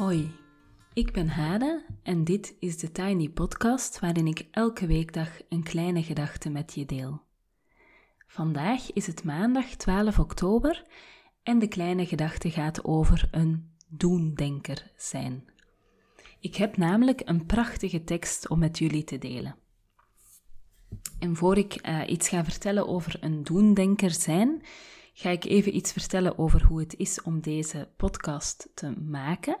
Hoi, ik ben Hade en dit is de Tiny Podcast waarin ik elke weekdag een kleine gedachte met je deel. Vandaag is het maandag 12 oktober en de kleine gedachte gaat over een doendenker zijn. Ik heb namelijk een prachtige tekst om met jullie te delen. En voor ik uh, iets ga vertellen over een doendenker zijn, ga ik even iets vertellen over hoe het is om deze podcast te maken.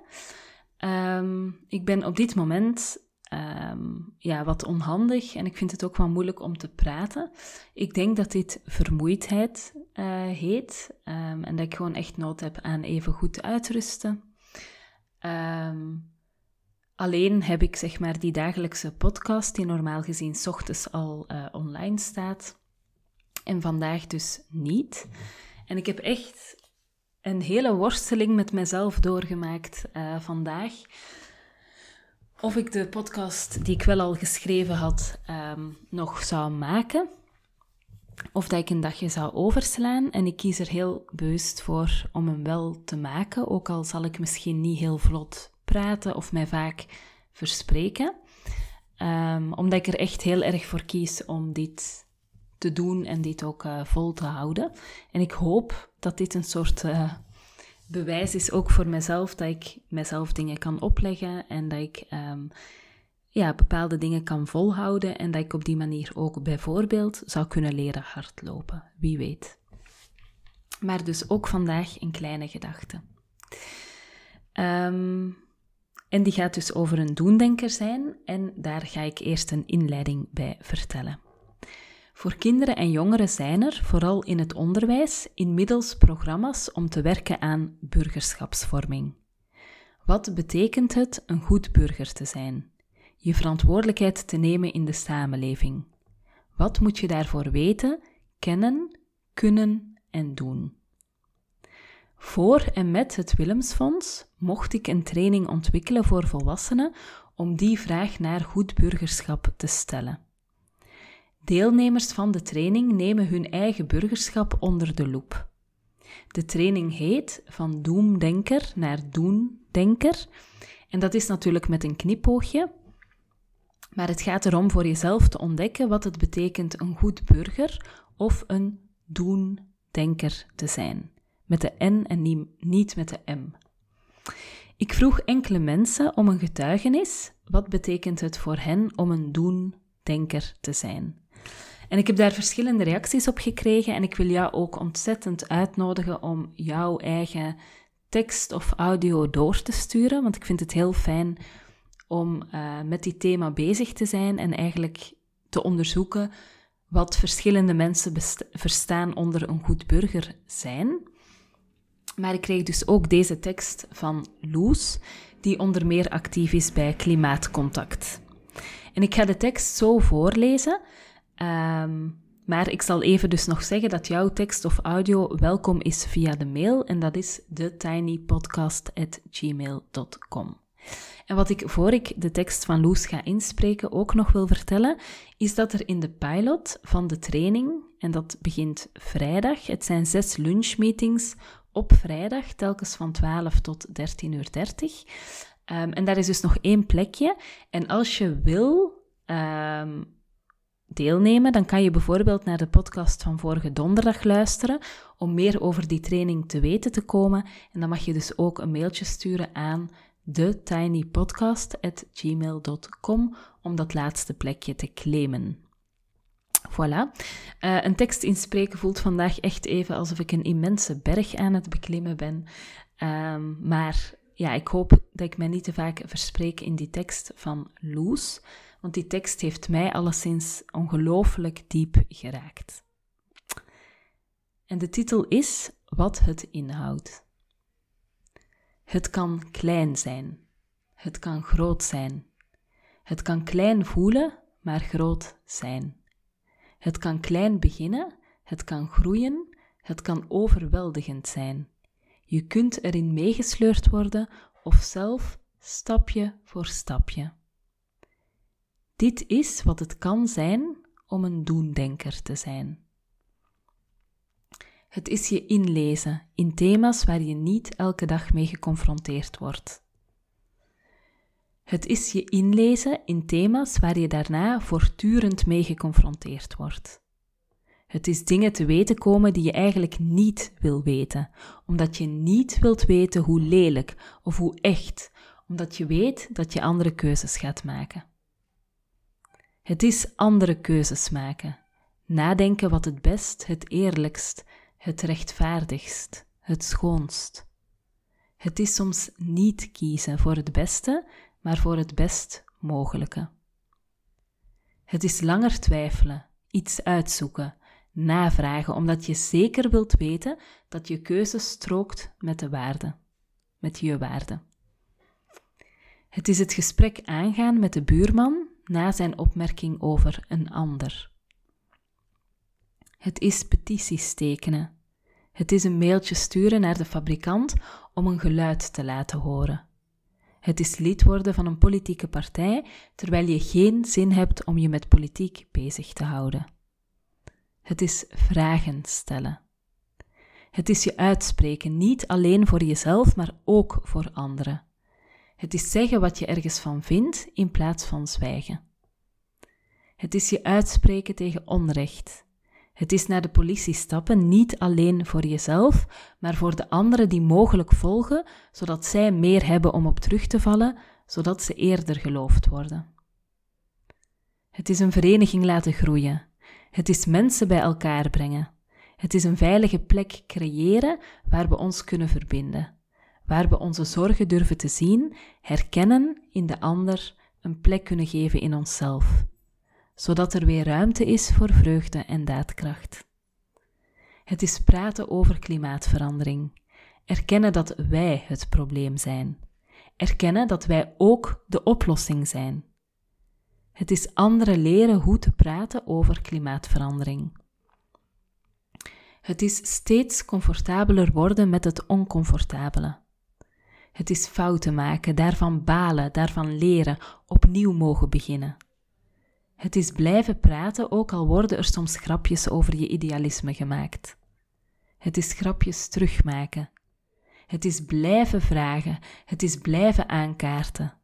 Um, ik ben op dit moment um, ja, wat onhandig en ik vind het ook wel moeilijk om te praten. Ik denk dat dit vermoeidheid uh, heet um, en dat ik gewoon echt nood heb aan even goed uitrusten. alleen heb ik zeg maar die dagelijkse podcast die normaal gezien ochtends al uh, online staat en vandaag dus niet. En ik heb echt een hele worsteling met mezelf doorgemaakt uh, vandaag. Of ik de podcast die ik wel al geschreven had um, nog zou maken. Of dat ik een dagje zou overslaan. En ik kies er heel bewust voor om hem wel te maken. Ook al zal ik misschien niet heel vlot praten of mij vaak verspreken. Um, omdat ik er echt heel erg voor kies om dit te doen en dit ook uh, vol te houden. En ik hoop dat dit een soort uh, bewijs is ook voor mezelf, dat ik mezelf dingen kan opleggen en dat ik um, ja, bepaalde dingen kan volhouden en dat ik op die manier ook bijvoorbeeld zou kunnen leren hardlopen. Wie weet. Maar dus ook vandaag een kleine gedachte. Um, en die gaat dus over een doendenker zijn en daar ga ik eerst een inleiding bij vertellen. Voor kinderen en jongeren zijn er, vooral in het onderwijs, inmiddels programma's om te werken aan burgerschapsvorming. Wat betekent het een goed burger te zijn? Je verantwoordelijkheid te nemen in de samenleving. Wat moet je daarvoor weten, kennen, kunnen en doen? Voor en met het Willemsfonds mocht ik een training ontwikkelen voor volwassenen om die vraag naar goed burgerschap te stellen. Deelnemers van de training nemen hun eigen burgerschap onder de loep. De training heet Van Doemdenker naar Doendenker. En dat is natuurlijk met een knipoogje. Maar het gaat erom voor jezelf te ontdekken wat het betekent een goed burger of een doendenker te zijn. Met de N en niet met de M. Ik vroeg enkele mensen om een getuigenis. Wat betekent het voor hen om een doendenker te zijn? En ik heb daar verschillende reacties op gekregen en ik wil jou ook ontzettend uitnodigen om jouw eigen tekst of audio door te sturen, want ik vind het heel fijn om uh, met die thema bezig te zijn en eigenlijk te onderzoeken wat verschillende mensen verstaan onder een goed burger zijn. Maar ik kreeg dus ook deze tekst van Loes, die onder meer actief is bij Klimaatcontact. En ik ga de tekst zo voorlezen. Um, maar ik zal even dus nog zeggen dat jouw tekst of audio welkom is via de mail en dat is thetinypodcast.gmail.com. En wat ik voor ik de tekst van Loes ga inspreken ook nog wil vertellen, is dat er in de pilot van de training, en dat begint vrijdag, het zijn zes lunchmeetings op vrijdag, telkens van 12 tot 13.30 uur. Um, en daar is dus nog één plekje. En als je wil um, deelnemen, dan kan je bijvoorbeeld naar de podcast van vorige donderdag luisteren om meer over die training te weten te komen. En dan mag je dus ook een mailtje sturen aan thetinypodcast.gmail.com om dat laatste plekje te claimen. Voilà. Uh, een tekst inspreken voelt vandaag echt even alsof ik een immense berg aan het beklimmen ben. Um, maar ja, ik hoop dat ik mij niet te vaak verspreek in die tekst van Loes want die tekst heeft mij alleszins ongelooflijk diep geraakt. En de titel is Wat het inhoudt. Het kan klein zijn. Het kan groot zijn. Het kan klein voelen, maar groot zijn. Het kan klein beginnen, het kan groeien, het kan overweldigend zijn. Je kunt erin meegesleurd worden of zelf stapje voor stapje. Dit is wat het kan zijn om een doendenker te zijn. Het is je inlezen in thema's waar je niet elke dag mee geconfronteerd wordt. Het is je inlezen in thema's waar je daarna voortdurend mee geconfronteerd wordt. Het is dingen te weten komen die je eigenlijk niet wil weten, omdat je niet wilt weten hoe lelijk of hoe echt, omdat je weet dat je andere keuzes gaat maken. Het is andere keuzes maken, nadenken wat het best, het eerlijkst, het rechtvaardigst, het schoonst. Het is soms niet kiezen voor het beste, maar voor het best mogelijke. Het is langer twijfelen, iets uitzoeken, navragen, omdat je zeker wilt weten dat je keuze strookt met de waarde, met je waarde. Het is het gesprek aangaan met de buurman na zijn opmerking over een ander. Het is petities tekenen. Het is een mailtje sturen naar de fabrikant om een geluid te laten horen. Het is lid worden van een politieke partij terwijl je geen zin hebt om je met politiek bezig te houden. Het is vragen stellen. Het is je uitspreken, niet alleen voor jezelf, maar ook voor anderen. Het is zeggen wat je ergens van vindt in plaats van zwijgen. Het is je uitspreken tegen onrecht. Het is naar de politie stappen, niet alleen voor jezelf, maar voor de anderen die mogelijk volgen, zodat zij meer hebben om op terug te vallen, zodat ze eerder geloofd worden. Het is een vereniging laten groeien. Het is mensen bij elkaar brengen. Het is een veilige plek creëren waar we ons kunnen verbinden, waar we onze zorgen durven te zien, herkennen in de ander, een plek kunnen geven in onszelf zodat er weer ruimte is voor vreugde en daadkracht. Het is praten over klimaatverandering. Erkennen dat wij het probleem zijn. Erkennen dat wij ook de oplossing zijn. Het is anderen leren hoe te praten over klimaatverandering. Het is steeds comfortabeler worden met het oncomfortabele. Het is fouten maken, daarvan balen, daarvan leren, opnieuw mogen beginnen. Het is blijven praten, ook al worden er soms grapjes over je idealisme gemaakt. Het is grapjes terugmaken. Het is blijven vragen. Het is blijven aankaarten.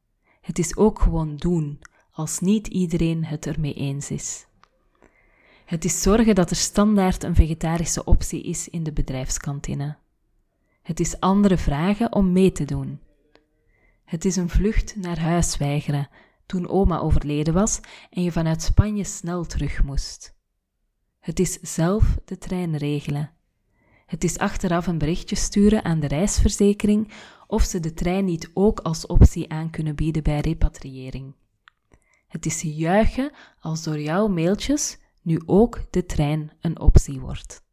Het is ook gewoon doen, als niet iedereen het ermee eens is. Het is zorgen dat er standaard een vegetarische optie is in de bedrijfskantine. Het is andere vragen om mee te doen. Het is een vlucht naar huis weigeren, toen oma overleden was en je vanuit Spanje snel terug moest. Het is zelf de trein regelen. Het is achteraf een berichtje sturen aan de reisverzekering of ze de trein niet ook als optie aan kunnen bieden bij repatriëring. Het is juichen als door jouw mailtjes nu ook de trein een optie wordt.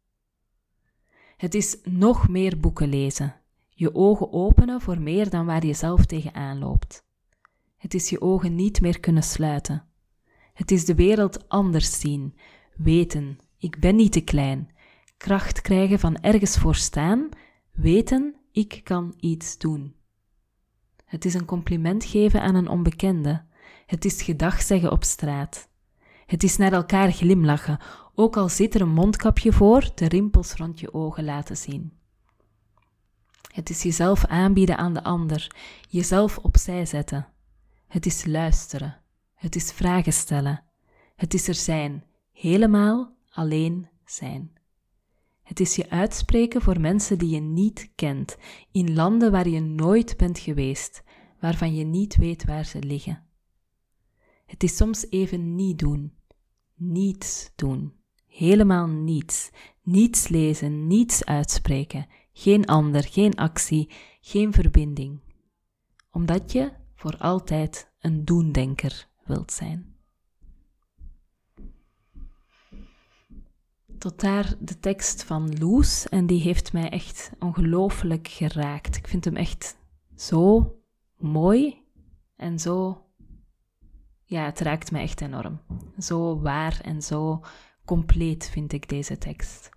Het is nog meer boeken lezen, je ogen openen voor meer dan waar je zelf tegenaan loopt. Het is je ogen niet meer kunnen sluiten. Het is de wereld anders zien, weten, ik ben niet te klein, kracht krijgen van ergens voor staan, weten, ik kan iets doen. Het is een compliment geven aan een onbekende. Het is gedag zeggen op straat. Het is naar elkaar glimlachen, ook al zit er een mondkapje voor, de rimpels rond je ogen laten zien. Het is jezelf aanbieden aan de ander, jezelf opzij zetten. Het is luisteren. Het is vragen stellen. Het is er zijn. Helemaal alleen zijn. Het is je uitspreken voor mensen die je niet kent, in landen waar je nooit bent geweest, waarvan je niet weet waar ze liggen. Het is soms even niet doen. Niets doen. Helemaal niets. Niets lezen, niets uitspreken. Geen ander, geen actie, geen verbinding. Omdat je voor altijd een doendenker wilt zijn. Tot daar de tekst van Loes en die heeft mij echt ongelooflijk geraakt. Ik vind hem echt zo mooi en zo, ja, het raakt me echt enorm. Zo waar en zo compleet vind ik deze tekst.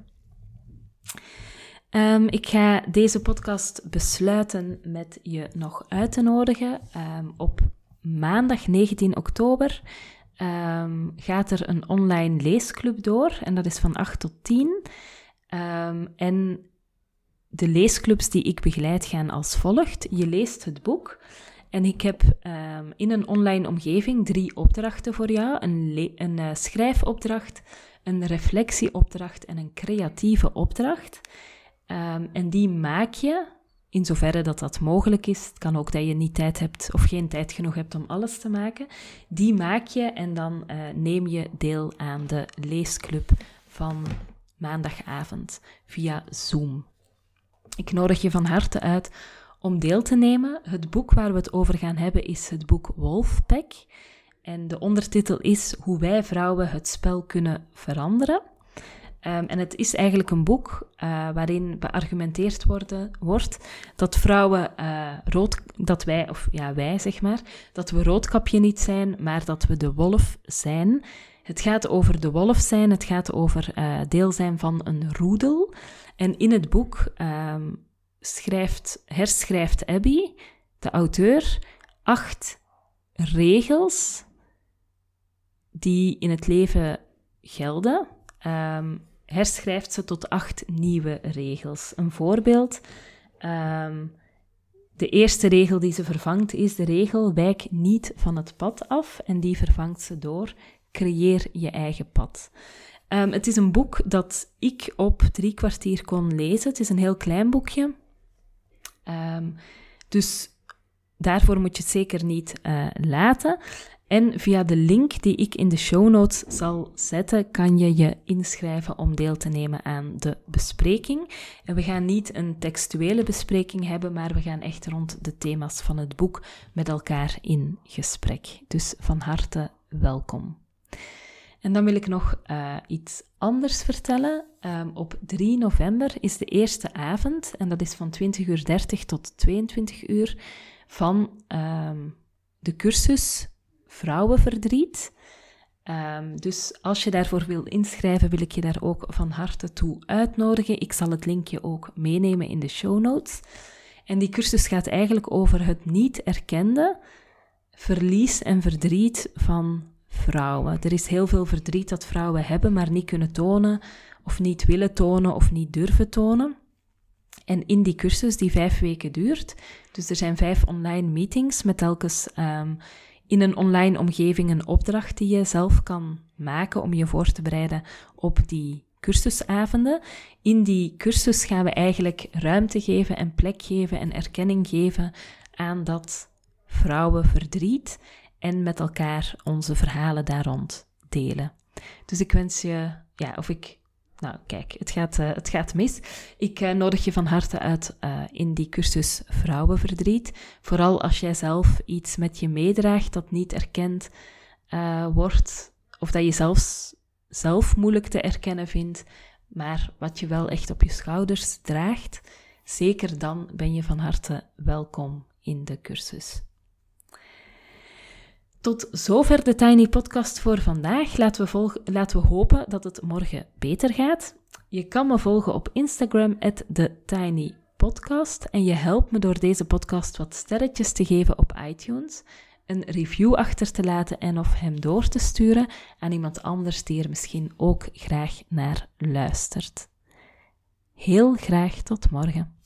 Um, ik ga deze podcast besluiten met je nog uit te nodigen. Um, op maandag 19 oktober um, gaat er een online leesclub door en dat is van 8 tot 10. en de leesclubs die ik begeleid gaan als volgt. Je leest het boek En ik heb ehm, in een online omgeving drie opdrachten voor jou: een, een uh, schrijfopdracht, een reflectieopdracht en een creatieve opdracht. Um, en die maak je in zoverre dat dat mogelijk is. Het kan ook dat je niet tijd hebt of geen tijd genoeg hebt om alles te maken. Die maak je en dan uh, neem je deel aan de leesclub van maandagavond via Zoom. Ik nodig je van harte uit om deel te nemen. Het boek waar we het over gaan hebben is het boek Wolfpack. En de ondertitel is Hoe wij vrouwen het spel kunnen veranderen. Um, en het is eigenlijk een boek uh, waarin beargumenteerd worden, wordt dat vrouwen uh, rood, dat wij, of ja, wij zeg maar, dat we roodkapje niet zijn, maar dat we de wolf zijn. Het gaat over de wolf zijn, het gaat over uh, deel zijn van een roedel. En in het boek um, schrijft, herschrijft Abby, de auteur, acht regels die in het leven gelden. Um, herschrijft ze tot acht nieuwe regels. Een voorbeeld. Um, de eerste regel die ze vervangt is de regel wijk niet van het pad af en die vervangt ze door creëer je eigen pad. Um, het is een boek dat ik op drie kwartier kon lezen. Het is een heel klein boekje. Dus daarvoor moet je het zeker niet uh, laten. En via de link die ik in de show notes zal zetten, kan je je inschrijven om deel te nemen aan de bespreking. En we gaan niet een textuele bespreking hebben, maar we gaan echt rond de thema's van het boek met elkaar in gesprek. Dus van harte welkom. En dan wil ik nog uh, iets anders vertellen. Um, op 3 november is de eerste avond, en dat is van 20.30 uur tot 22 uur, van um, de cursus Vrouwenverdriet. Um, dus als je daarvoor wil inschrijven, wil ik je daar ook van harte toe uitnodigen. Ik zal het linkje ook meenemen in de show notes. En die cursus gaat eigenlijk over het niet erkende verlies en verdriet van vrouwen. Er is heel veel verdriet dat vrouwen hebben, maar niet kunnen tonen, of niet willen tonen, of niet durven tonen. En in die cursus, die vijf weken duurt, dus er zijn vijf online meetings met telkens um, in een online omgeving een opdracht die je zelf kan maken om je voor te bereiden op die cursusavonden. In die cursus gaan we eigenlijk ruimte geven en plek geven en erkenning geven aan dat vrouwenverdriet en met elkaar onze verhalen daar rond delen. Dus ik wens je, ja, of ik nou, kijk, het gaat, uh, het gaat mis. Ik uh, nodig je van harte uit uh, in die cursus Vrouwenverdriet. Vooral als jij zelf iets met je meedraagt dat niet erkend wordt, of dat je zelfs zelf moeilijk te erkennen vindt, maar wat je wel echt op je schouders draagt, zeker dan ben je van harte welkom in de cursus. Tot zover de Tiny Podcast voor vandaag. Laten we, volgen, laten we hopen dat het morgen beter gaat. Je kan me volgen op Instagram, TheTinyPodcast. En je helpt me door deze podcast wat sterretjes te geven op iTunes, een review achter te laten en of hem door te sturen aan iemand anders die er misschien ook graag naar luistert. Heel graag tot morgen.